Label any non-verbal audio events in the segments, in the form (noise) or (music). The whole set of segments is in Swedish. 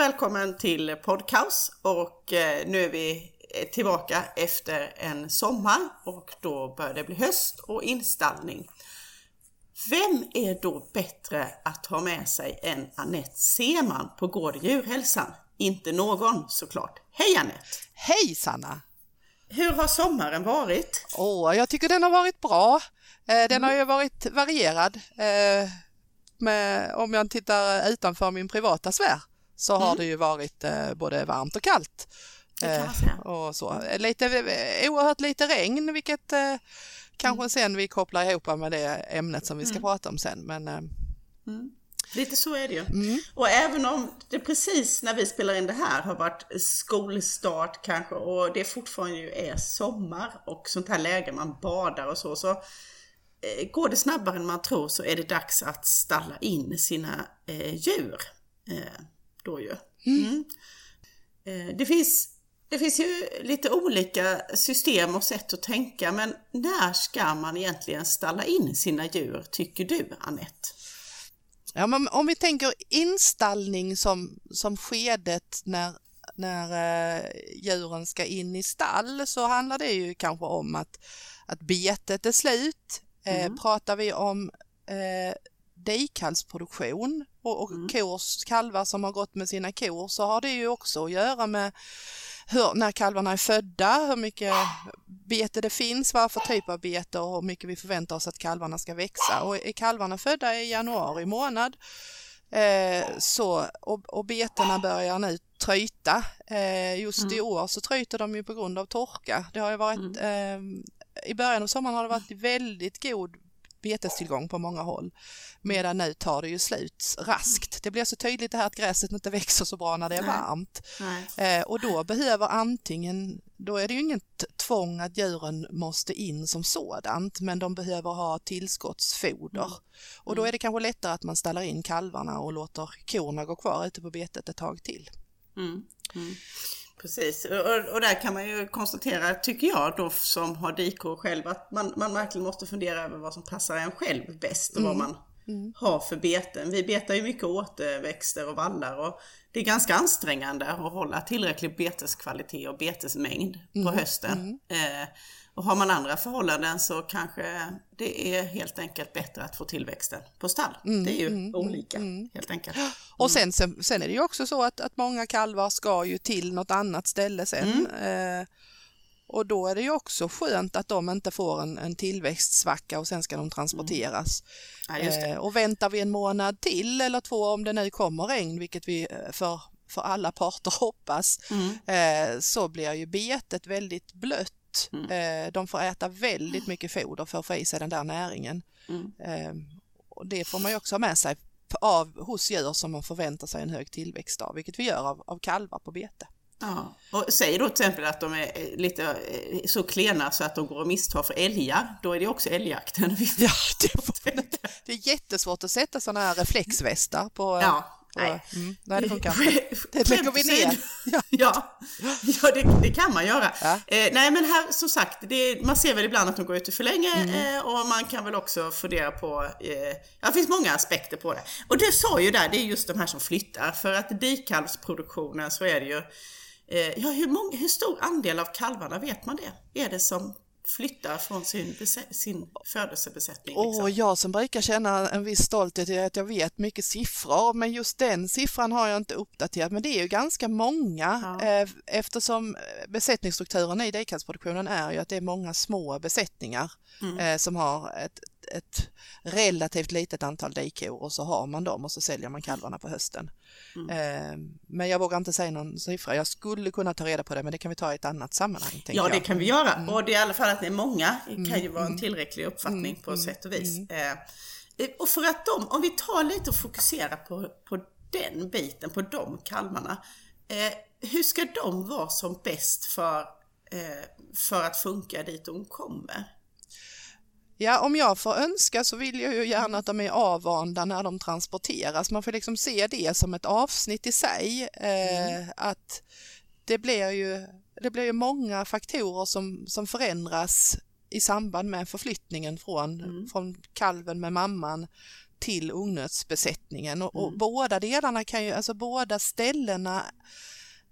välkommen till Podcaus och eh, nu är vi tillbaka efter en sommar och då börjar det bli höst och installning. Vem är då bättre att ha med sig än Annette Seman på Gård Djurhälsan? Inte någon såklart. Hej Annette! Hej Sanna! Hur har sommaren varit? Åh, jag tycker den har varit bra. Eh, den har ju varit varierad. Eh, med, om jag tittar utanför min privata sfär så har mm. det ju varit eh, både varmt och kallt. Och så. Lite, oerhört lite regn vilket kanske mm. sen vi kopplar ihop med det ämnet som vi ska mm. prata om sen. Men, mm. Lite så är det ju. Mm. Och även om det precis när vi spelar in det här har varit skolstart kanske och det fortfarande ju är sommar och sånt här läge man badar och så, så eh, går det snabbare än man tror så är det dags att stalla in sina eh, djur. Eh, då ju. Mm. mm. Eh, det finns det finns ju lite olika system och sätt att tänka men när ska man egentligen stalla in sina djur tycker du Annette? Ja, men om vi tänker installning som, som skedet när, när eh, djuren ska in i stall så handlar det ju kanske om att, att betet är slut. Eh, mm. pratar vi om eh, dikhalsproduktion och, och mm. kors, kalvar som har gått med sina kor så har det ju också att göra med hur, när kalvarna är födda, hur mycket bete det finns, vad för typ av bete och hur mycket vi förväntar oss att kalvarna ska växa. Och är kalvarna födda i januari månad eh, så, och, och betena börjar nu tryta. Eh, just mm. i år så tryter de ju på grund av torka. Det har ju varit eh, i början av sommaren har det varit väldigt god betestillgång på många håll. Medan nu tar det ju slut raskt. Det blir så tydligt det här att gräset inte växer så bra när det är Nej. varmt. Eh, och då behöver antingen, då är det ju inget tvång att djuren måste in som sådant, men de behöver ha tillskottsfoder. Mm. Och då mm. är det kanske lättare att man ställer in kalvarna och låter korna gå kvar ute på betet ett tag till. Mm. Mm. Precis, och, och, där kan man ju konstatera, tycker jag då som har dikor själv, att man, man verkligen måste fundera över vad som passar en själv bäst och mm. vad man mm. har för beten. Vi betar ju mycket återväxter och vallar och det är ganska ansträngande att hålla tillräcklig beteskvalitet och betesmängd mm. på hösten. Mm. Eh, och har man andra förhållanden så kanske det är helt enkelt bättre att få tillväxten på stall. Mm, det är ju mm, mm olika mm, helt enkelt. Och sen, sen, sen, är det ju också så att, att många kalvar ska ju till något annat ställe sen. Mm. Eh, och då är det ju också skönt att de inte får en, en tillväxtsvacka och sen ska de transporteras. Mm. Ja, eh, och väntar vi en månad till eller två om det nu kommer regn, vilket vi eh, för, för alla parter (laughs) hoppas, eh, så blir ju betet väldigt blött Mm. Eh, de får äta väldigt mycket foder för att få i sig den där näringen. Mm. Ehm, och det får man ju också ha med sig av, hos djur som man förväntar sig en hög tillväxt av, vilket vi gör av, av kalvar på bete. Ja. Och säg då till exempel att de är eh, lite eh, så klena så att de går och misstar för älgar, då är det också älgjakten. (laughs) Ja, det, det är jättesvårt att sätta sådana här reflexvästar på, ja. Nej. Mm. Det funkar inte. Det lägger vi ner. Ja, ja, ja det, det, kan man göra. Ja. Eh, nej, men här som sagt, det, man ser väl ibland att de går ute för länge mm. eh, och man kan väl också fundera på, eh, ja, det finns många aspekter på det. Och det sa ju där, det är just de här som flyttar. För att dikalvsproduktionen så är det ju, eh, ja, hur, många, hur stor andel av kalvarna, vet man det? Är det som flyttar från sin, sin födelsebesättning. Liksom. Och jag som brukar känna en viss stolthet i att jag vet mycket siffror, men just den siffran har jag inte uppdaterat, men det är ju ganska många ja. Eh, eftersom besättningsstrukturen i dikhalsproduktionen är ju att det är många små besättningar mm. Eh, som har ett, ett relativt litet antal dikor och så har man dem och så säljer man kalvarna på hösten. Mm. Eh, men jag vågar inte säga någon siffra. Jag skulle kunna ta reda på det men det kan vi ta i ett annat sammanhang. Ja det kan vi göra mm. och det är i alla fall att det är många det kan ju mm. vara en tillräcklig uppfattning mm. på mm. sätt och vis. Eh, och för att de, om vi tar lite och fokuserar på, på den biten, på de kalvarna. Eh, hur ska de vara som bäst för, för att funka dit de kommer? Ja, om jag får önska så vill jag ju gärna att de är avvanda när de transporteras. Man får liksom se det som ett avsnitt i sig. Eh, mm. Att det blir ju, det blir ju många faktorer som, som förändras i samband med förflyttningen från, mm. från kalven med mamman till ungnötsbesättningen och, och båda delarna kan ju, alltså båda ställena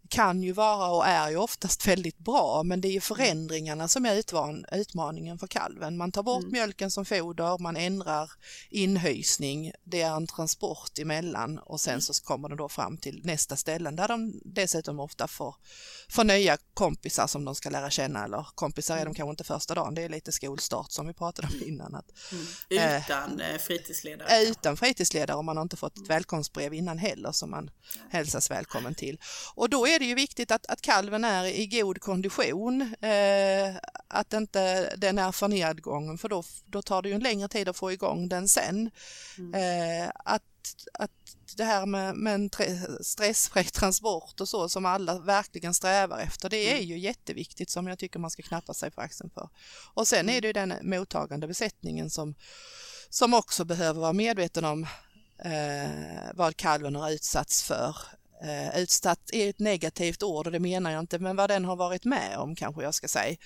kan ju vara och är ju oftast väldigt bra men det är ju förändringarna som är utman utmaningen för kalven. Man tar bort mm. mjölken som foder, man ändrar inhysning, det är en transport emellan och sen så kommer de då fram till nästa ställen där de dessutom ofta får, får nya kompisar som de ska lära känna eller kompisar är de mm. kanske inte första dagen, det är lite skolstart som vi pratade om innan. Att, mm. Utan eh, fritidsledare? Utan fritidsledare och man har inte fått ett välkomstbrev innan heller som man hälsas välkommen till. Och då är är det ju viktigt att, att kalven är i god kondition, eh, att inte den är för nedgången för då, då tar det ju en längre tid att få igång den sen. Mm. Eh, att, att det här med, med en stressfri (laughs) transport och så som alla verkligen strävar efter, det är mm. ju jätteviktigt som jag tycker man ska knappa sig på axeln för. Och sen är mm. det ju den mottagande besättningen som, som också behöver vara medveten om eh, vad kalven har utsatts för Uh, utsatt är ett negativt ord och det menar jag inte, men vad den har varit med om kanske jag ska säga.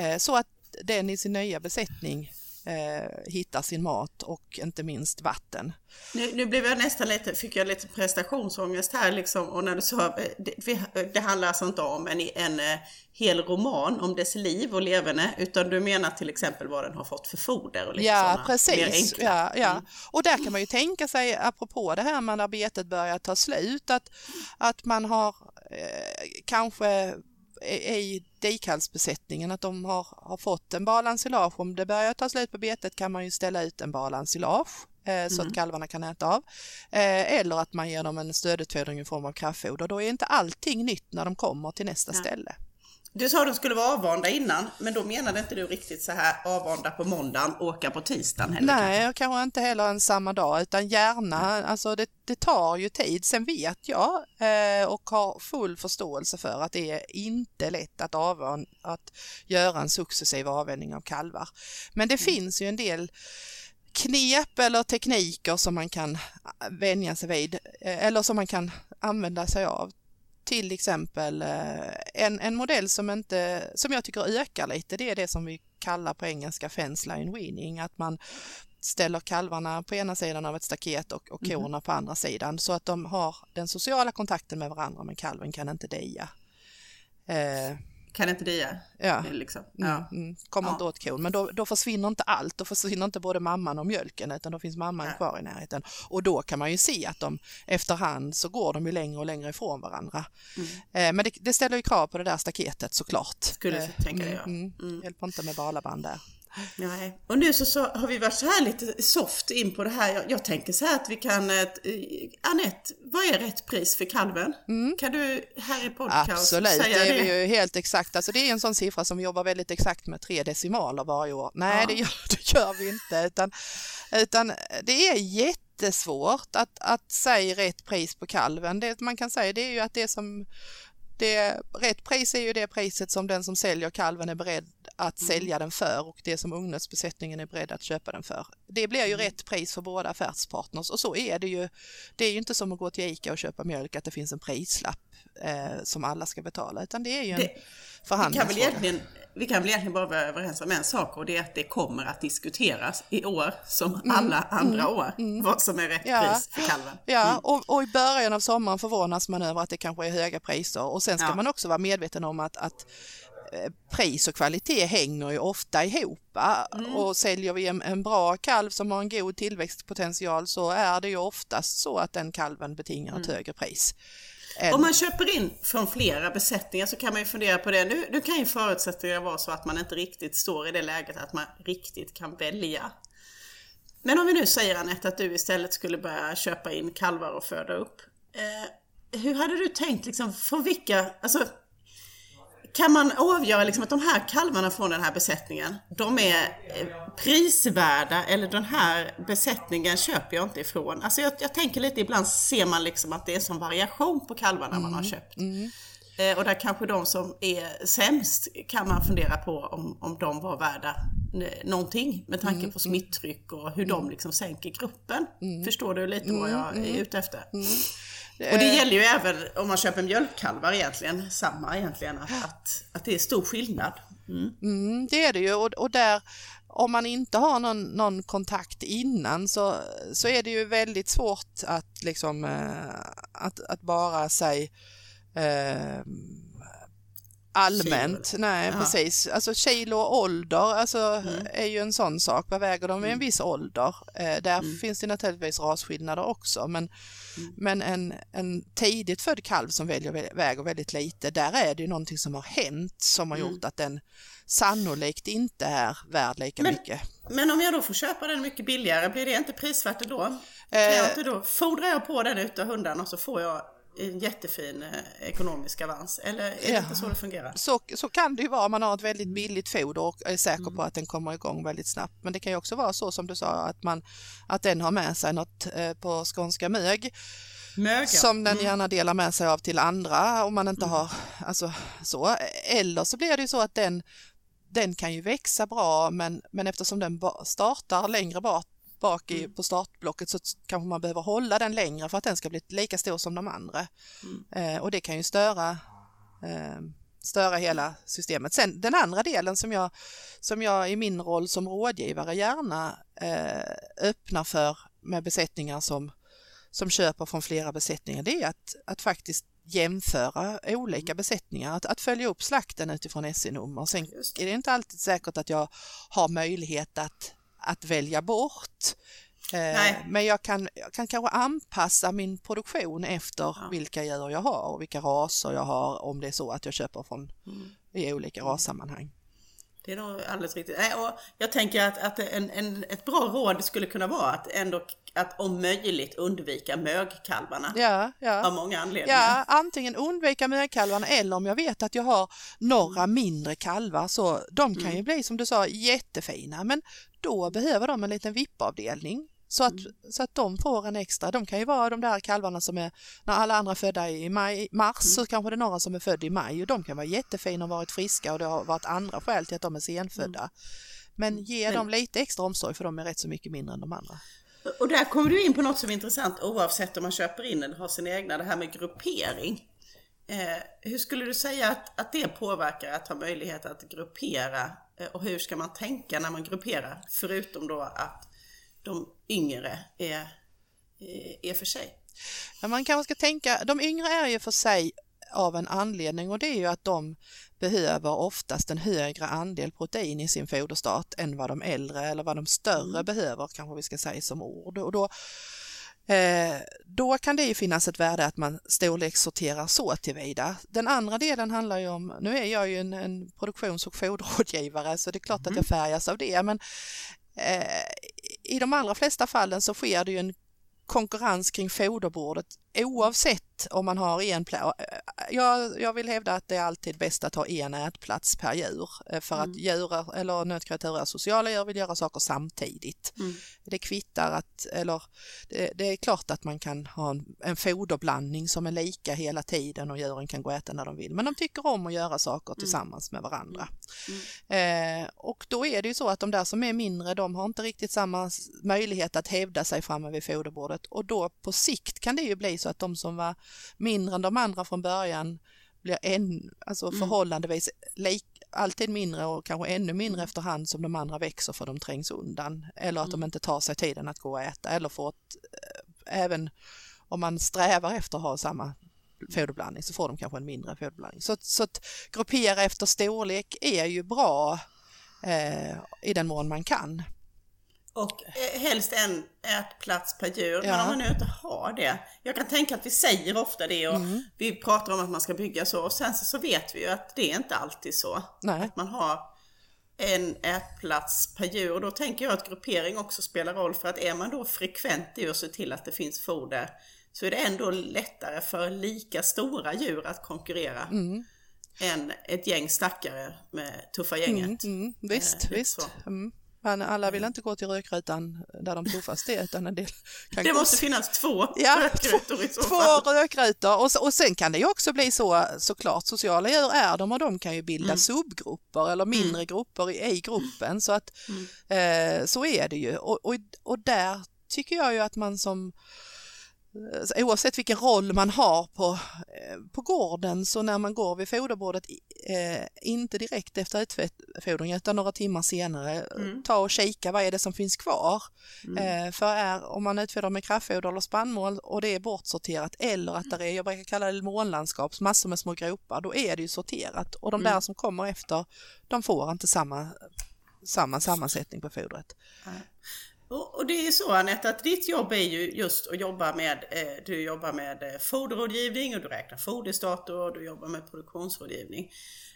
Uh, så att den i sin nya besättning uh, hittar sin mat och inte minst vatten. Nu, nu blev jag nästan lite, fick jag lite prestationsångest här liksom och när du sa, det, det handlar alltså inte om en, en eh, hel roman om dess liv och leverne utan du menar till exempel vad den har fått för foder och lite Ja precis, ja, ja. Mm. och där kan man ju tänka sig apropå det här med när betet börjar ta slut att, att man har eh, kanske i dikhalsbesättningen att de har, har fått en balansilage. Om det börjar ta slut på betet kan man ju ställa ut en balansilage eh, så mm. att kalvarna kan äta av. Eh, eller att man ger dem en stödutfodring i form av kraftfoder. Då är inte allting nytt när de kommer till nästa ja. ställe. Du sa att de skulle vara avvanda innan, men då menade inte du riktigt så här avvanda på måndagen, åka på tisdagen heller? Nej, kanske, kanske inte heller en samma dag, utan gärna, alltså det, det, tar ju tid. Sen vet jag eh, och har full förståelse för att det är inte lätt att, av, att göra en successiv avvänjning av kalvar. Men det mm. finns ju en del knep eller tekniker som man kan vänja sig vid eh, eller som man kan använda sig av. Till exempel eh, en, en modell som, inte, som jag tycker ökar lite, det är det som vi kallar på engelska fence line weaning, att man ställer kalvarna på ena sidan av ett staket och, och korna mm. på andra sidan så att de har den sociala kontakten med varandra men kalven kan inte dia. Eh, kan inte det ja. liksom. Mm, ja. Mm, kommer ja. inte åt kon, men då, då, försvinner inte allt, då försvinner inte både mamman och mjölken utan då finns mamman ja. kvar i närheten. Och då kan man ju se att de efterhand så går de ju längre och längre ifrån varandra. Mm. Eh, men det, det, ställer ju krav på det där staketet såklart. Skulle eh, tänka det ja. Mm, mm. Hjälper inte med balaband där. Nej. Och nu så, så, har vi varit så här lite soft in på det här. Jag, jag tänker så här att vi kan, äh, Anette, vad är rätt pris för kalven? Mm. Kan du här i podcast Absolut, säga det? Absolut, det är ju helt exakt. Alltså det är en sån siffra som vi jobbar väldigt exakt med tre decimaler varje år. Nej, ja. det, gör, (laughs) det gör vi inte, utan, utan det är jättesvårt att, att säga rätt pris på kalven. Det man kan säga det är ju att det som det, rätt pris är ju det priset som den som säljer kalven är beredd att mm. sälja den för och det som ungnötsbesättningen är beredd att köpa den för. Det blir ju mm. rätt pris för båda affärspartners och så är det ju. Det är ju inte som att gå till ICA och köpa mjölk att det finns en prislapp eh, som alla ska betala utan det är ju en det, förhandlingsfråga vi kan väl egentligen bara vara överens om en sak och det är att det kommer att diskuteras i år som mm. alla andra mm. år mm. vad som är rätt ja. pris för kalven. Ja, mm. och, och, i början av sommaren förvånas man över att det kanske är höga priser och sen ska ja. man också vara medveten om att, att pris och kvalitet hänger ju ofta ihop mm. och säljer vi en, en, bra kalv som har en god tillväxtpotential så är det ju oftast så att den kalven betingar ett mm. högre pris. Om man köper in från flera besättningar så kan man ju fundera på det. Nu, nu kan ju förutsättningarna vara så att man inte riktigt står i det läget att man riktigt kan välja. Men om vi nu säger Anette att du istället skulle börja köpa in kalvar och föda upp. Eh, hur hade du tänkt liksom, för vilka, alltså kan man avgöra liksom att de här kalvarna från den här besättningen, de är eh, prisvärda eller den här besättningen köper jag inte ifrån. Alltså jag, jag tänker lite, ibland ser man liksom att det är som variation på kalvarna mm. man har mm, köpt. Mm. Eh, och där kanske de som är sämst kan man fundera på om, om de var värda någonting med tanke mm. på smitttryck och hur de mm. liksom sänker gruppen. Mm. Förstår du lite vad jag är ute efter? Och det gäller ju även om man köper mjölkkalvar egentligen, samma egentligen, att, att, att det är stor skillnad. Mm. Mm, det är det ju och, och där om man inte har någon, någon, kontakt innan så, så är det ju väldigt svårt att liksom eh, att, att bara säga eh, allmänt. Kilo. Nej, ja. precis. Alltså kilo och ålder alltså, mm. är ju en sån sak. Vad väger de vid en mm. viss ålder? Eh, där mm. finns det naturligtvis rasskillnader också. Men, mm. men en, en tidigt född kalv som väljer, väger väldigt lite, där är det ju någonting som har hänt som har mm. gjort att den sannolikt inte är värd lika men, mycket. Men om jag då får köpa den mycket billigare, blir det inte prisvärt då? Jag eh. inte då? Fodrar jag på den utav hundarna och så får jag en jättefin eh, ekonomisk avans. Eller är det ja. inte så det fungerar? Så, så kan det ju vara om man har ett väldigt billigt foder och är säker mm. på att den kommer igång väldigt snabbt. Men det kan ju också vara så som du sa att, man, att den har med sig något eh, på skånska mög. Möga. Som den mm. gärna delar med sig av till andra om man inte mm. har, alltså så. Eller så blir det ju så att den den kan ju växa bra men, men eftersom den startar längre bort bak i, mm. på startblocket så kanske man behöver hålla den längre för att den ska bli lika stor som de andra. Mm. Eh, och det kan ju störa, eh, störa hela systemet. Sen den andra delen som jag, som jag i min roll som rådgivare gärna eh, öppnar för med besättningar som, som köper från flera besättningar, det är att, att faktiskt jämföra olika besättningar, att, att följa upp slakten utifrån SE-nummer. Sen är det inte alltid säkert att jag har möjlighet att att välja bort. Eh, men jag kan, jag kan kanske anpassa min produktion efter ja. vilka djur jag har och vilka raser jag har om det är så att jag köper från mm. i olika rassammanhang. Det är nog alldeles riktigt. Och jag tänker att, att en, en, ett bra råd skulle kunna vara att ändå att om möjligt undvika mögkalvarna. Ja, ja. Av många anledningar. Ja, antingen undvika mögkalvarna eller om jag vet att jag har några mindre kalvar så de kan mm. ju bli som du sa jättefina men då behöver de en liten vippavdelning så att, mm. så att de får en extra. De kan ju vara de där kalvarna som är, när alla andra är födda i maj, mars mm. så kanske det är några som är födda i maj och de kan vara jättefina och varit friska och det har varit andra skäl till att de är senfödda. Mm. Men ge dem lite extra omsorg för de är rätt så mycket mindre än de andra. Och där kommer du in på något som är intressant oavsett om man köper in eller har sina egna, det här med gruppering. Eh, hur skulle du säga att, att det påverkar att ha möjlighet att gruppera eh, och hur ska man tänka när man grupperar? Förutom då att de yngre är, eh, är för sig. Ja, man kanske ska tänka, de yngre är ju för sig av en anledning och det är ju att de behöver oftast en högre andel protein i sin foderstart än vad de äldre eller vad de större mm. behöver kanske vi ska säga som ord. Och då, eh, då kan det ju finnas ett värde att man storlekssorterar så tillvida. Den andra delen handlar ju om, nu är jag ju en, en produktions och foderrådgivare så det är klart mm. att jag färgas av det men eh, i de allra flesta fallen så sker det ju en konkurrens kring foderbordet oavsett om man har en plats. Jag, jag vill hävda att det är alltid bäst att ha en ätplats per djur eh, för mm. att djur eller nötkreatur är sociala djur vill göra saker samtidigt. Mm. Det kvittar att, eller det, det, är klart att man kan ha en, en foderblandning som är lika hela tiden och djuren kan gå och äta när de vill men de tycker om att göra saker mm. tillsammans med varandra. Mm. mm. Eh, och då är det ju så att de där som är mindre de har inte riktigt samma möjlighet att hävda sig framme vid foderbordet och då på sikt kan det ju bli så att de som var mindre än de andra från början blir en, alltså mm. förhållandevis lik, alltid mindre och kanske ännu mindre efterhand som de andra växer för de trängs undan eller att mm. de inte tar sig tiden att gå och äta eller får ett, eh, även om man strävar efter att ha samma foderblandning så får de kanske en mindre foderblandning. Så, så att gruppera efter storlek är ju bra eh, i den mån man kan. Och eh, helst en ätplats per djur. Ja. Men om man nu inte har det. Jag kan tänka att vi säger ofta det och mm. vi pratar om att man ska bygga så. Och sen så, så vet vi ju att det är inte alltid så. Nej. Att man har en ätplats per djur. Och då tänker jag att gruppering också spelar roll. För att är man då frekvent i att se till att det finns foder så är det ändå lättare för lika stora djur att konkurrera. Mm. än ett gäng stackare med tuffa gänget. Mm, mm, visst, eh, visst. Mm. Men alla vill inte gå till rökrutan där de tuffaste är utan en del kan Det måste finnas två ja, rökrutor i så två fall. Två rökrutor och, och sen kan det ju också bli så såklart sociala djur är de och de kan ju bilda mm. subgrupper eller mindre mm. grupper i, i, gruppen så att mm. eh, så är det ju och, och, och där tycker jag ju att man som eh, oavsett vilken roll man har på, eh, på gården så när man går vid foderbordet, eh, inte direkt efter utfodring utan några timmar senare, mm. ta och kika vad är det som finns kvar. Mm. Eh, för är, om man utfodrar med kraftfoder eller spannmål och det är bortsorterat eller att det är, jag brukar kalla det månlandskap, massor med små gropar, då är det ju sorterat och de mm. där som kommer efter, de får inte samma samma sammansättning på fodret. Och det är så Anette att ditt jobb är ju just att jobba med, eh, du jobbar med eh, foderrådgivning och du räknar foderstater och du jobbar med produktionsrådgivning.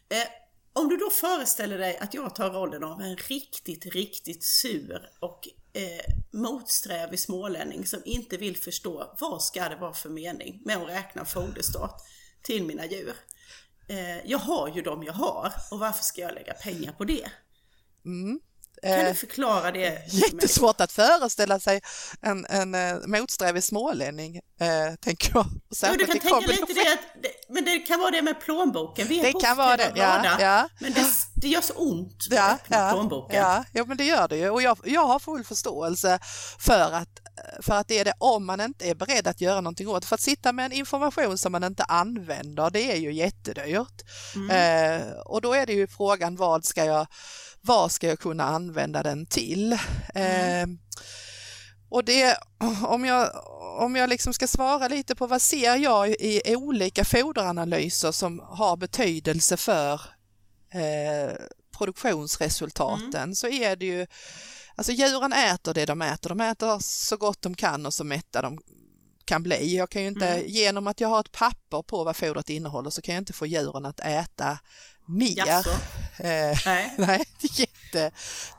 Eh, om du då föreställer dig att jag tar rollen av en riktigt, riktigt sur och eh, motsträvig smålänning som inte vill förstå vad ska det vara för mening med att räkna foderstat till mina djur. Eh, jag har ju dem jag har och varför ska jag lägga pengar på det? Mm. Kan du eh, förklara det? Jättesvårt att föreställa sig en, en, en eh, motsträvig smålänning, eh, tänker jag. Jo, du kan tänka lite det, att, men det kan vara det med plånboken. Vi är det kan vara det, ja, ja. Men det, det gör så ont att ja, öppna ja, plånboken. Ja, ja, men det gör det ju och jag, jag har full förståelse för att för att det är det om man inte är beredd att göra någonting åt För att sitta med en information som man inte använder, det är ju jättedyrt. Mm. Eh, och då är det ju frågan, vad ska jag vad ska jag kunna använda den till? Mm. Eh, och det, om jag, om jag liksom ska svara lite på vad ser jag i olika foderanalyser som har betydelse för eh, produktionsresultaten mm. så är det ju, alltså djuren äter det de äter, de äter så gott de kan och så mätta de kan bli. Jag kan ju inte, mm. genom att jag har ett papper på vad fodret innehåller så kan jag inte få djuren att äta mer. Eh, nej. (laughs) nej, jätte,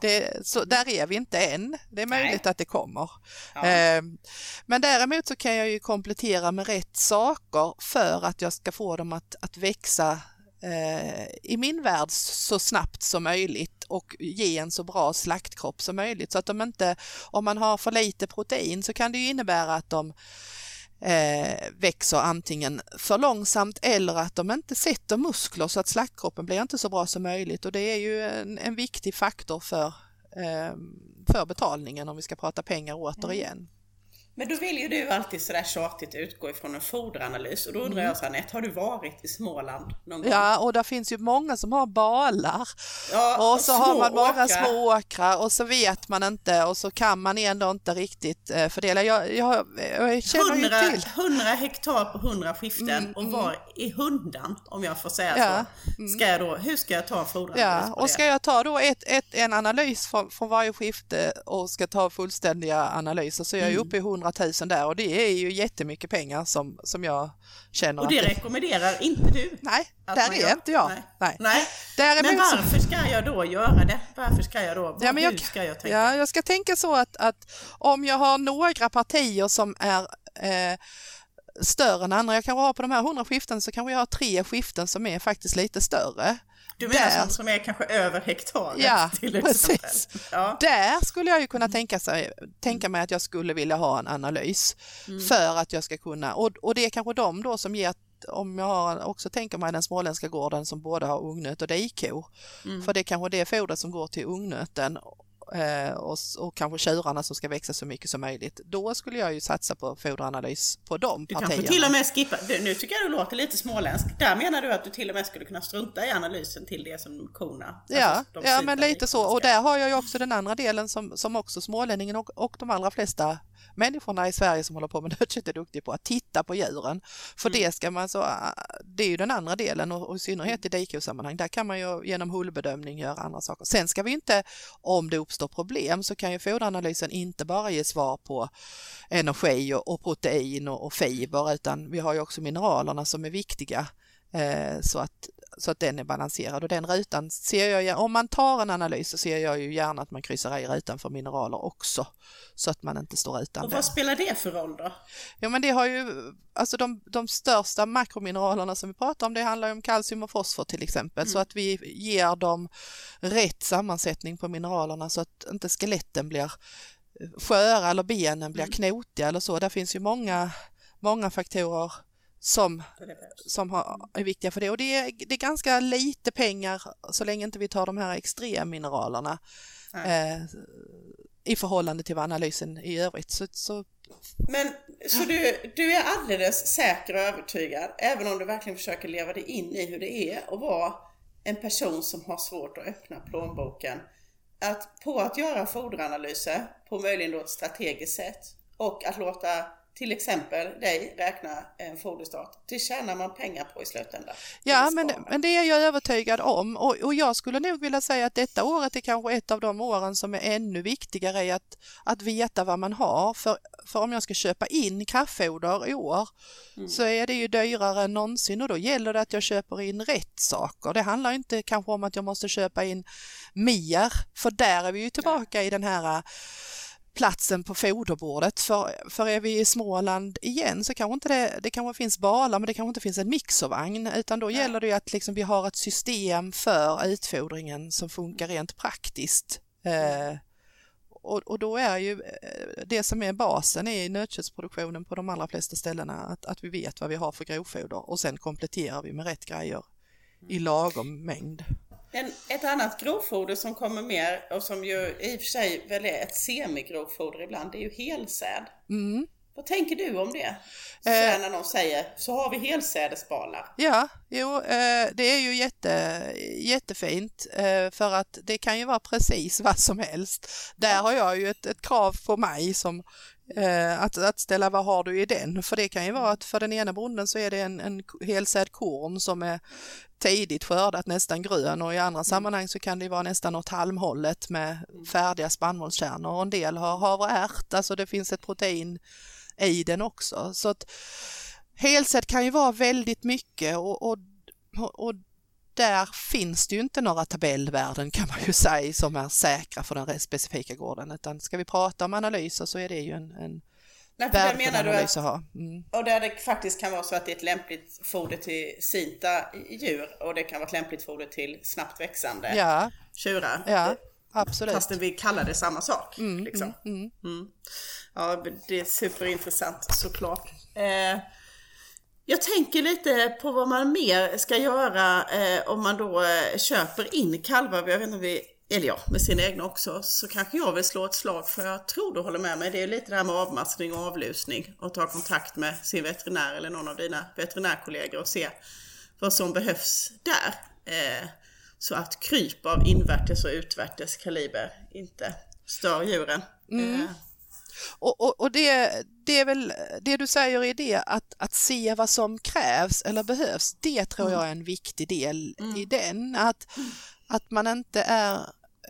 det, så där är vi inte än. Det är möjligt nej. att det kommer. Ja. Eh, men däremot så kan jag ju komplettera med rätt saker för att jag ska få dem att, att växa eh, i min värld så snabbt som möjligt och ge en så bra slaktkropp som möjligt. Så att de inte, om man har för lite protein så kan det ju innebära att de eh, växer antingen för långsamt eller att de inte sätter muskler så att slaktkroppen blir inte så bra som möjligt och det är ju en, en viktig faktor för, eh, för betalningen om vi ska prata pengar återigen. Mm. Men då vill ju du alltid sådär tjatigt utgå ifrån en foderanalys och då undrar mm. jag så Anette, har du varit i Småland någon gång? Ja, och där finns ju många som har balar ja, och så har man många åkrar. små åkrar och så vet man inte och så kan man ändå inte riktigt eh, fördela. Jag, jag, jag känner 100, ju till. 100 hektar på 100 skiften mm, och var mm. i hundan, om jag får säga ja, så, mm. ska jag då, hur ska jag ta en foderanalys Ja, och ska jag ta då ett, ett, en analys från, från varje skifte och ska ta fullständiga analyser så är jag mm. uppe i 100 100 000 där och det är ju jättemycket pengar som, som jag känner Och det att rekommenderar inte du? Nej, där är inte jag. Nej. Nej. Nej. Däremot men varför ska jag då göra det? Varför ska jag då? Ja, men jag, ska jag tänka? Ja, jag ska tänka så att, att om jag har några partier som är eh, större än andra, jag kanske har på de här 100 skiften så kanske jag har tre skiften som är faktiskt lite större. Du menar där, som är kanske över hektaret? Ja, (laughs) precis. Ja. Där skulle jag ju kunna tänka, sig, tänka mig att jag skulle vilja ha en analys mm. för att jag ska kunna, och, och det är kanske de då som ger om jag har, också tänker mig den småländska gården som både har ungnöt och dikor. Mm. För det är kanske det fodret som går till ungnöten och, och kanske tjurarna som ska växa så mycket som möjligt. Då skulle jag ju satsa på foderanalys på de du partierna. Du kanske till och med skippa, nu tycker jag du låter lite småländsk. Där menar du att du till och med skulle kunna strunta i analysen till det som korna Ja, alltså ja men lite så. Och där har jag ju också den andra delen som, som också smålänningen och, och de allra flesta människorna i Sverige som håller på med (laughs) nötkött är duktiga på att titta på djuren. För mm. det ska man så, det är ju den andra delen och, och i synnerhet i dikosammanhang, där kan man ju genom hullbedömning göra andra saker. Sen ska vi inte, om det uppstår problem, så kan ju foderanalysen inte bara ge svar på energi och, och protein och, och fiber, utan vi har ju också mineralerna som är viktiga. Eh, så att så att den är balanserad och den rutan ser jag, om man tar en analys så ser jag ju gärna att man kryssar i rutan för mineraler också så att man inte står utan Och vad spelar det för roll då? Ja men det har ju, alltså de, de största makromineralerna som vi pratar om det handlar ju om kalcium och fosfor till exempel mm. så att vi ger dem rätt sammansättning på mineralerna så att inte skeletten blir sköra eller benen blir mm. knotiga eller så. Där finns ju många, många faktorer som, som har, är viktiga för det. Och det är, det är ganska lite pengar så länge inte vi tar de här extremmineralerna eh, i förhållande till vad analysen i övrigt. Så, så Men så du, du är alldeles säker och övertygad, även om du verkligen försöker leva dig in i hur det är att vara en person som har svårt att öppna plånboken. Att på att göra foderanalyser på möjligen då ett strategiskt sätt och att låta till exempel dig räkna en foderstart. Det tjänar man pengar på i slutändan. Ja, men, men det är jag övertygad om och, och jag skulle nog vilja säga att detta året är kanske ett av de åren som är ännu viktigare i att, att veta vad man har. För, för om jag ska köpa in kraftfoder i år mm. så är det ju dyrare än någonsin och då gäller det att jag köper in rätt saker. Det handlar inte kanske om att jag måste köpa in mer, för där är vi ju tillbaka i den här platsen på foderbordet. För, för är vi i Småland igen så kanske inte det, det kanske finns balar men det kanske inte finns en mixervagn utan då gäller det ju att liksom vi har ett system för utfodringen som funkar rent praktiskt. Eh, och, och, då är ju eh, det som är basen i nötköttsproduktionen på de allra flesta ställena att, att vi vet vad vi har för grovfoder och sen kompletterar vi med rätt grejer i lagom mängd. En, ett annat grovfoder som kommer mer och som ju i och för sig väl är ett semigrovfoder ibland, det är ju helsäd. Mm. Vad tänker du om det? Så eh, när någon säger, så har vi helsädesbalar. Ja, jo, eh, det är ju jätte, jättefint eh, för att det kan ju vara precis vad som helst. Där har jag ju ett, ett krav på mig som att, att ställa vad har du i den? För det kan ju vara att för den ena bonden så är det en, en helsäd korn som är tidigt skördat, nästan grön och i andra mm. sammanhang så kan det vara nästan åt halmhållet med mm. färdiga spannmålskärnor och en del har havreärt, alltså det finns ett protein i den också. Så att helsäd kan ju vara väldigt mycket och, och, och där finns det ju inte några tabellvärden kan man ju säga som är säkra för den specifika gården utan ska vi prata om analyser så är det ju en, en Nej, för där menar du att, mm. och där det faktiskt kan vara så att det är ett lämpligt foder till sinta djur och det kan vara ett lämpligt foder till snabbt växande ja. tjurar. Ja, absolut. Fast vi kallar det samma sak. Mm, liksom. mm, mm. mm. Ja, det är superintressant såklart. Eh, jag tänker lite på vad man mer ska göra eh, om man då eh, köper in kalvar. Jag vet inte om vi, eller ja, med sina egna också. Så kanske jag vill slå ett slag för jag tror du håller med mig. Det är lite det här med avmaskning och avlusning och ta kontakt med sin veterinär eller någon av dina veterinärkollegor och se vad som behövs där. Eh, så att kryp av invärtes och utvärtes kaliber inte stör djuren. Mm. Och, och, och det, det är väl det du säger i det att, att se vad som krävs eller behövs, det tror jag är en viktig del mm. i den. Att, att man inte är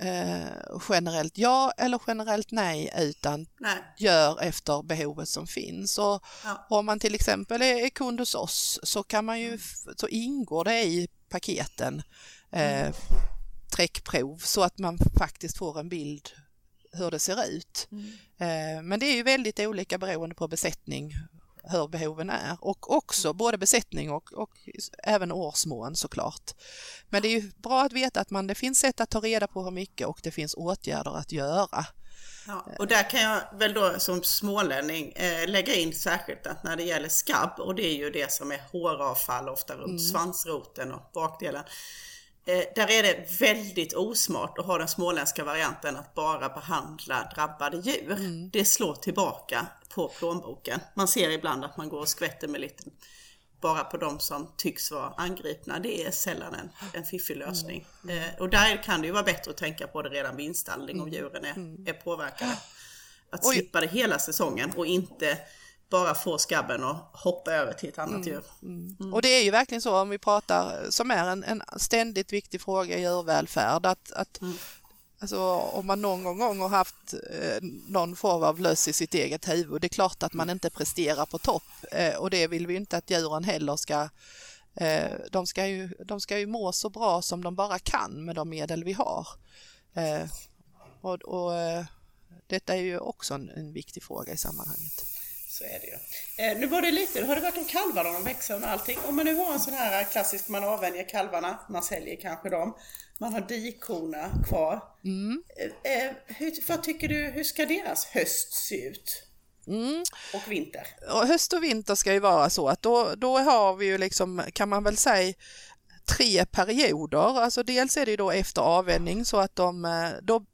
eh, generellt ja eller generellt nej utan nej. gör efter behovet som finns. Och ja. Om man till exempel är kund hos oss så kan man ju, mm. så ingår det i paketen eh, mm. träckprov så att man faktiskt får en bild hur det ser ut. Mm. Eh, men det är ju väldigt olika beroende på besättning hur behoven är och också både besättning och, och även årsmån såklart. Men det är ju bra att veta att man, det finns sätt att ta reda på hur mycket och det finns åtgärder att göra. Ja, och där kan jag väl då som smålänning eh, lägga in särskilt att när det gäller skabb och det är ju det som är håravfall ofta runt mm. svansroten och bakdelen. Eh, där är det väldigt osmart att ha den småländska varianten att bara behandla drabbade djur. Mm. Det slår tillbaka på plånboken. Man ser ibland att man går och skvätter med lite bara på de som tycks vara angripna. Det är sällan en, en fiffig lösning. Mm. Mm. och där kan det ju vara bättre att tänka på det redan vid installning om mm. djuren är, mm. är påverkade. Att slippa det hela säsongen och inte bara få skabben och hoppa över till ett annat mm, djur. Mm. Mm. Och det är ju verkligen så om vi pratar, som är en, en ständigt viktig fråga i djurvälfärd, att, att mm. Alltså om man någon gång har haft eh, någon form av löss i sitt eget huvud, det är klart att man inte presterar på topp eh, och det vill vi inte att djuren heller ska eh, de, ska ju, de ska ju må så bra som de bara kan med de medel vi har. Eh, och, och eh, detta är ju också en, en viktig fråga i sammanhanget. Så är det ju. Eh, nu var det lite, har det varit om kalvarna, de växer och allting. Om man nu har en sån här klassisk, man avvänjer kalvarna, man säljer kanske dem. Man har dikkorna kvar. Mm. Eh, eh hur, vad tycker du, hur ska deras höst se ut? Mm. Och vinter? Och höst och vinter ska ju vara så att då, då har vi ju liksom, kan man väl säga, tre perioder. Alltså dels är det ju då efter avvänjning så att de, eh, då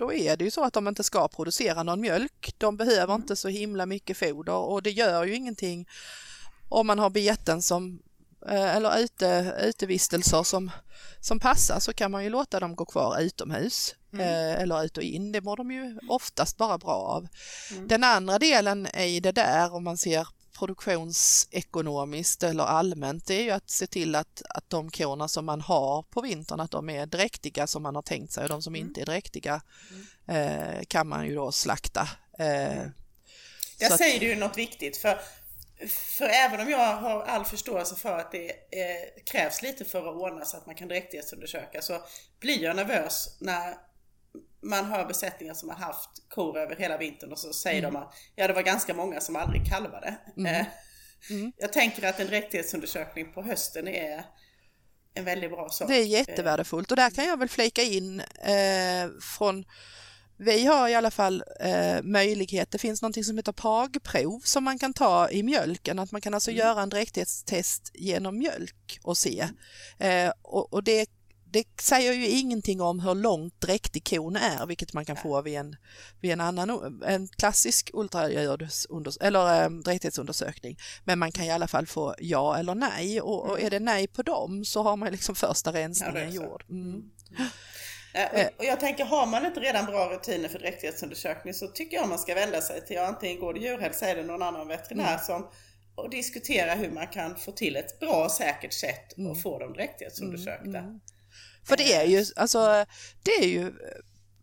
då är det ju så att de inte ska producera någon mjölk. De behöver inte så himla mycket foder och det gör ju ingenting om man har beten som eh, eller ute, utevistelser som, som passar så kan man ju låta dem gå kvar utomhus mm. Eh, eller ut och in. Det mår de ju oftast bara bra av. Mm. Den andra delen i det där om man ser produktionsekonomiskt eller allmänt det är ju att se till att, att de korna som man har på vintern att de är dräktiga som man har tänkt sig och de som mm. inte är dräktiga mm. eh, kan man ju då slakta. Eh, mm. Jag säger att, du något viktigt för för även om jag har all förståelse för att det eh, krävs lite för att ordna så att man kan dräktighetsundersöka så blir jag nervös när man hör besättningar som har haft kor över hela vintern och så säger mm. de att ja det var ganska många som aldrig kalvade. Mm. Eh, mm. Jag tänker att en dräktighetsundersökning på hösten är en väldigt bra sak. Det är jättevärdefullt och där kan jag väl flika in eh, från vi har i alla fall eh, möjlighet, det finns något som heter PAG-prov som man kan ta i mjölken, att man kan alltså mm. göra en dräktighetstest genom mjölk och se. Eh, och, och det det säger ju ingenting om hur långt dräktig kon är, vilket man kan få vid en, vid en annan en klassisk ultraljudsundersökning eller ähm, dräktighetsundersökning. Men man kan i alla fall få ja eller nej och, och är det nej på dem så har man liksom första rensningen ja, gjord. Mm. Mm. (gasps) Äh, och jag tänker, har man inte redan bra rutiner för dräktighetsundersökning så tycker jag man ska vända sig till antingen Gård djurhälsa eller någon annan veterinär mm. som och diskutera hur man kan få till ett bra och säkert sätt mm. att få dem dräktighetsundersökta. Mm. För det är ju, alltså, det är ju,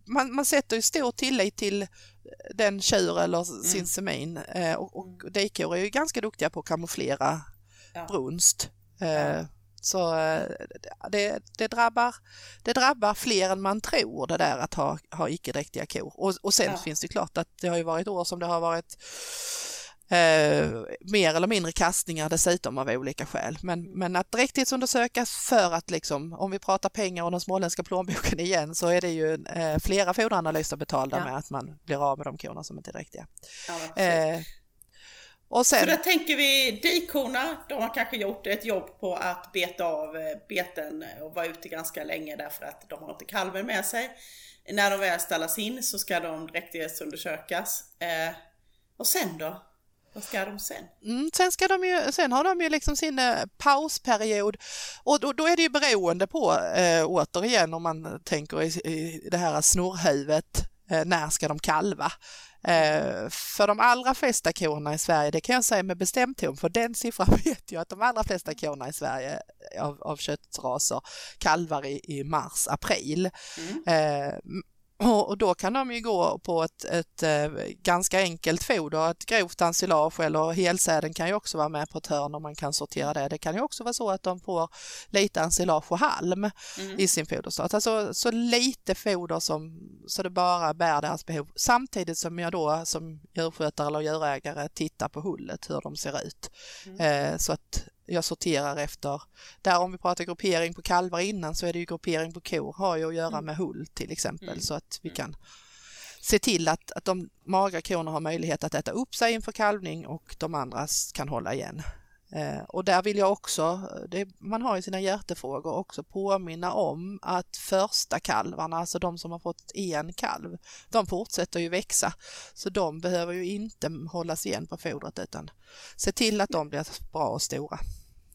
man, man sätter ju stor tillit till den tjur eller mm. sin semin eh, och, och mm. dikor är ju ganska duktiga på att kamouflera ja. brunst. Eh, så eh, det, det, drabbar, det drabbar fler än man tror det där att ha, ha icke-dräktiga kor. Och, och sen ja. finns det klart att det har ju varit år som det har varit Eh, mer eller mindre kastningar dessutom av olika skäl. Men, men att dräktighetsundersökas för att liksom, om vi pratar pengar och den småländska plånboken (laughs) igen så är det ju eh, flera foderanalyser betalda ja. med att man blir av med de korna som inte är dräktiga. Ja, eh, och sen... Så då tänker vi dikorna, de har kanske gjort ett jobb på att beta av eh, beten och vara ute ganska länge därför att de har inte kalven med sig. När de väl ställas in så ska de dräktighetsundersökas. Eh, och sen då? Vad ska de sen? Mm, sen, ska de ju, sen har de ju liksom sin eh, pausperiod och då, då, är det ju beroende på, eh, återigen om man tänker i, i det här snurrhuvudet, eh, när ska de kalva? Eh, för de allra flesta korna i Sverige, det kan jag säga med bestämdhet, för den siffran (laughs) vet jag att de allra flesta korna i Sverige av, av köttraser kalvar i, i mars, april. Mm. Och då kan de ju gå på ett, ett, ett eh, ganska enkelt foder, ett grovt ensilage eller helsäden kan ju också vara med på ett hörn om man kan sortera det. Det kan ju också vara så att de får lite ensilage och halm mm. i sin foderstat. Alltså så lite foder som så det bara bär deras behov. Samtidigt som jag då som djurskötare eller djurägare tittar på hullet, hur de ser ut. Mm. Eh, så att jag sorterar efter, där om vi pratar gruppering på kalvar innan så är det ju gruppering på kor, har ju att göra mm. med hull till exempel mm. så att vi mm. kan se till att, att de magra korna har möjlighet att äta upp sig inför kalvning och de andra kan hålla igen. Eh, och där vill jag också, eh, det, man har ju sina hjärtefrågor, också påminna om att första kalvarna, alltså de som har fått en kalv, de fortsätter ju växa. Så de behöver ju inte hållas igen på fodret utan se till att de blir bra och stora.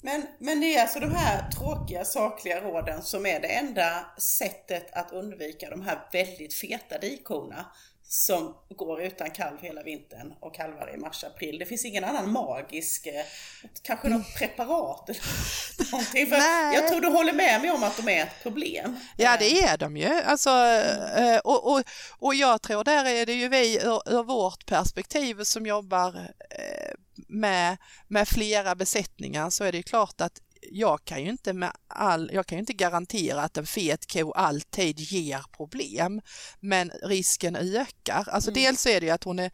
Men, men det är alltså de här tråkiga sakliga råden som är det enda sättet att undvika de här väldigt feta dikorna som går utan kalv hela vintern och kalvar i mars-april. Det finns ingen annan magisk, eh, kanske något preparat eller (laughs) någonting. För jag tror du håller med mig om att de är ett problem. Ja det är de ju. Alltså, eh, och, och, och jag tror där är det ju vi ur, ur vårt perspektiv som jobbar eh, med, med flera besättningar så är det klart att jag kan ju inte med all, jag kan ju inte garantera att en fet ko alltid ger problem, men risken ökar. Alltså mm. dels är det ju att hon är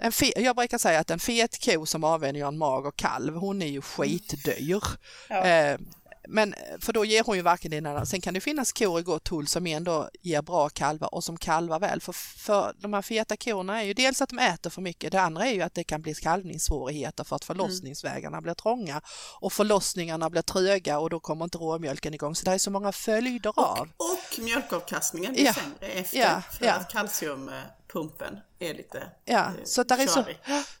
en fe, jag brukar säga att en fet ko som avvänjer en mag och kalv, hon är ju skitdyr. Ja. Eh, men för då ger hon ju varken eller Sen kan det finnas kor i gott hull som ändå ger bra kalvar och som kalvar väl. För, för de här feta korna är ju dels att de äter för mycket, det andra är ju att det kan bli kalvningssvårigheter för att förlossningsvägarna mm. blir trånga och förlossningarna blir tröga och då kommer inte råmjölken igång. Så det är så många följder av. Och, och mjölkavkastningen blir ja. sämre efter ja, för ja. att kalcium pumpen är lite Ja, eh, så, där är så,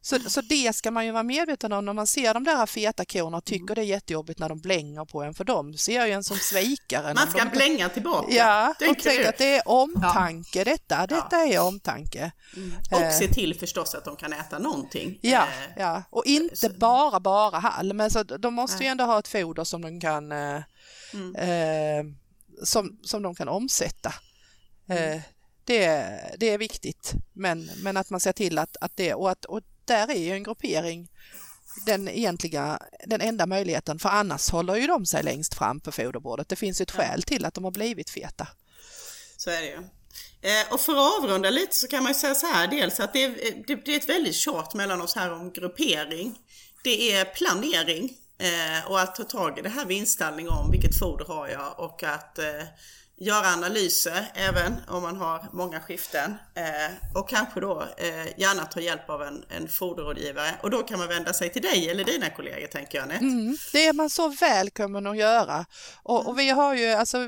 (gasps) så, så det ska man ju vara medveten om när man ser de där feta korna och tycker mm. det är jättejobbigt när de blänger på en för de ser ju en som svikare. Man ska de... blänga tillbaka. Ja, och tänka att det är omtanke ja. detta, detta ja. är omtanke. Mm. Och eh. se till förstås att de kan äta någonting. Ja, eh. ja. och inte så... bara bara halm, men så de måste ju ändå ha ett foder som de kan eh, mm. som, som de kan omsätta. Mm. Det, det är viktigt, men, men att man ser till att, att det och, att, och där är ju en gruppering den egentliga, den enda möjligheten, för annars håller ju de sig längst fram på foderbordet. Det finns ett skäl till att de har blivit feta. Så är det ju. Eh, och för att avrunda lite så kan man ju säga så här, dels att det är, det, det är ett väldigt tjat mellan oss här om gruppering. Det är planering eh, och att ta tag i det här vid inställning om vilket foder har jag och att eh, göra analyser även om man har många skiften eh, och kanske då eh, gärna ta hjälp av en, en foderrådgivare och då kan man vända sig till dig eller dina kollegor tänker jag Anette. Mm, det är man så välkommen att göra och, och, vi har ju alltså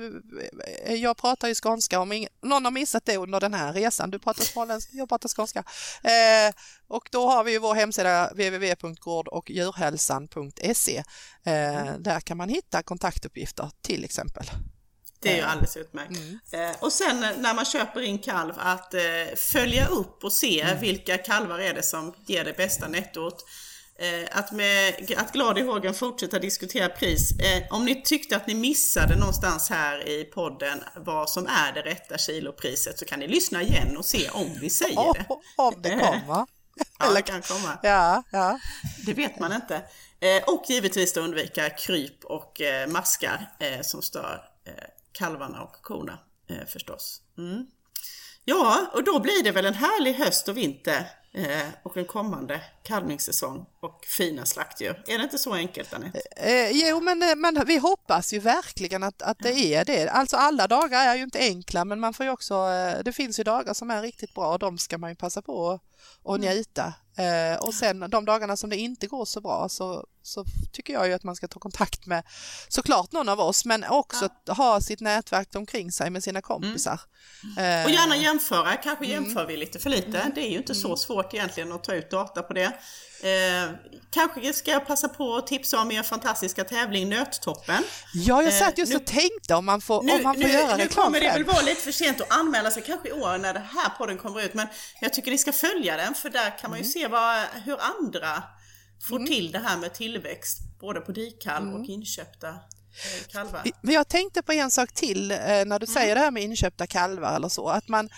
jag pratar ju skånska om någon har missat det under den här resan, du pratar småländska, jag pratar skånska eh, och då har vi ju vår hemsida www.gårdoch-djurhälsan.se mm. där kan man hitta kontaktuppgifter till exempel. Det är ju alldeles utmärkt. Mm. Eh, och sen när man köper in kalv att eh, följa upp och se mm. vilka kalvar är det som ger det bästa nettot. Eh, att, med, att glad i hågen fortsätta diskutera pris. Om ni tyckte att ni missade någonstans här i podden vad som är det rätta kilopriset så kan ni lyssna igen och se om vi säger det. Om det kommer. ja, det kan komma. Ja, ja. Det vet man inte. Och givetvis då undvika kryp och maskar som stör kalvarna och korna eh, förstås. Mm. Ja, och då blir det väl en härlig höst och vinter eh, och en kommande kalvningssäsong och fina slaktdjur. Är det inte så enkelt Anette? Eh, eh jo, men, eh, men vi hoppas ju verkligen att, att det är det. Alltså alla dagar är ju inte enkla, men man får ju också, eh, det finns ju dagar som är riktigt bra och de ska man ju passa på att mm. njuta. Eh, och sen de dagarna som det inte går så bra så, så tycker jag ju att man ska ta kontakt med såklart någon av oss men också ja. ha sitt nätverk omkring sig med sina kompisar. Mm. Eh, och gärna jämföra, kanske mm. jämför vi lite för lite. Mm. Det är ju inte så mm. svårt egentligen att ta ut data på det. Eh, kanske ska jag passa på att tipsa om er fantastiska tävling Nöttoppen. Ja, jag satt just eh, nu, och tänkte om man får, nu, om man får nu, göra reklam Nu kommer det väl vara lite för sent att anmäla sig kanske i år när det här podden kommer ut men jag tycker ni ska följa den för där kan man ju mm. se vad, hur andra får mm. till det här med tillväxt både på dikkalv mm. och inköpta eh, kalvar. Men jag tänkte på en sak till eh, när du mm. säger det här med inköpta kalvar eller så, att man,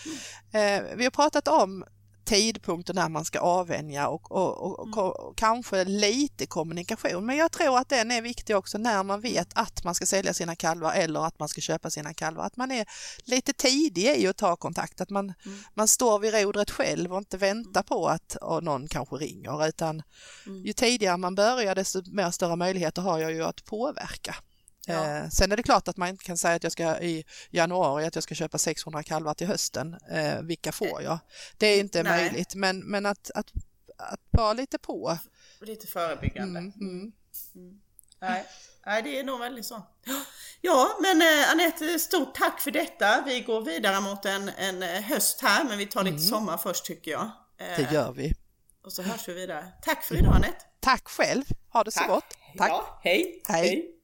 mm. eh, vi har pratat om tidpunkter när man ska avvänja och, och, och, mm. och, kanske lite kommunikation. Men jag tror att den är viktig också när man vet att man ska sälja sina kalvar eller att man ska köpa sina kalvar. Att man är lite tidig i att ta kontakt, att man, mm. man står vid rodret själv och inte väntar på att någon kanske ringer utan mm. ju tidigare man börjar desto mer större möjligheter har jag ju att påverka. Ja. Eh, sen är det klart att man inte kan säga att jag ska i januari att jag ska köpa 600 kalvar till hösten. Eh, vilka får jag? Det är inte Nej. möjligt, men, men att, att, att vara lite på. Lite förebyggande. Mm, mm. Mm. Nej. Nej, det är nog väldigt så. Ja, men eh, Anette, stort tack för detta. Vi går vidare mot en, en eh, höst här, men vi tar lite mm. sommar först tycker jag. Eh, det gör vi. Och så hörs vi vidare. Tack för idag Anette. Tack själv. Ha det tack. så gott. Tack. Ja, hej. hej. hej.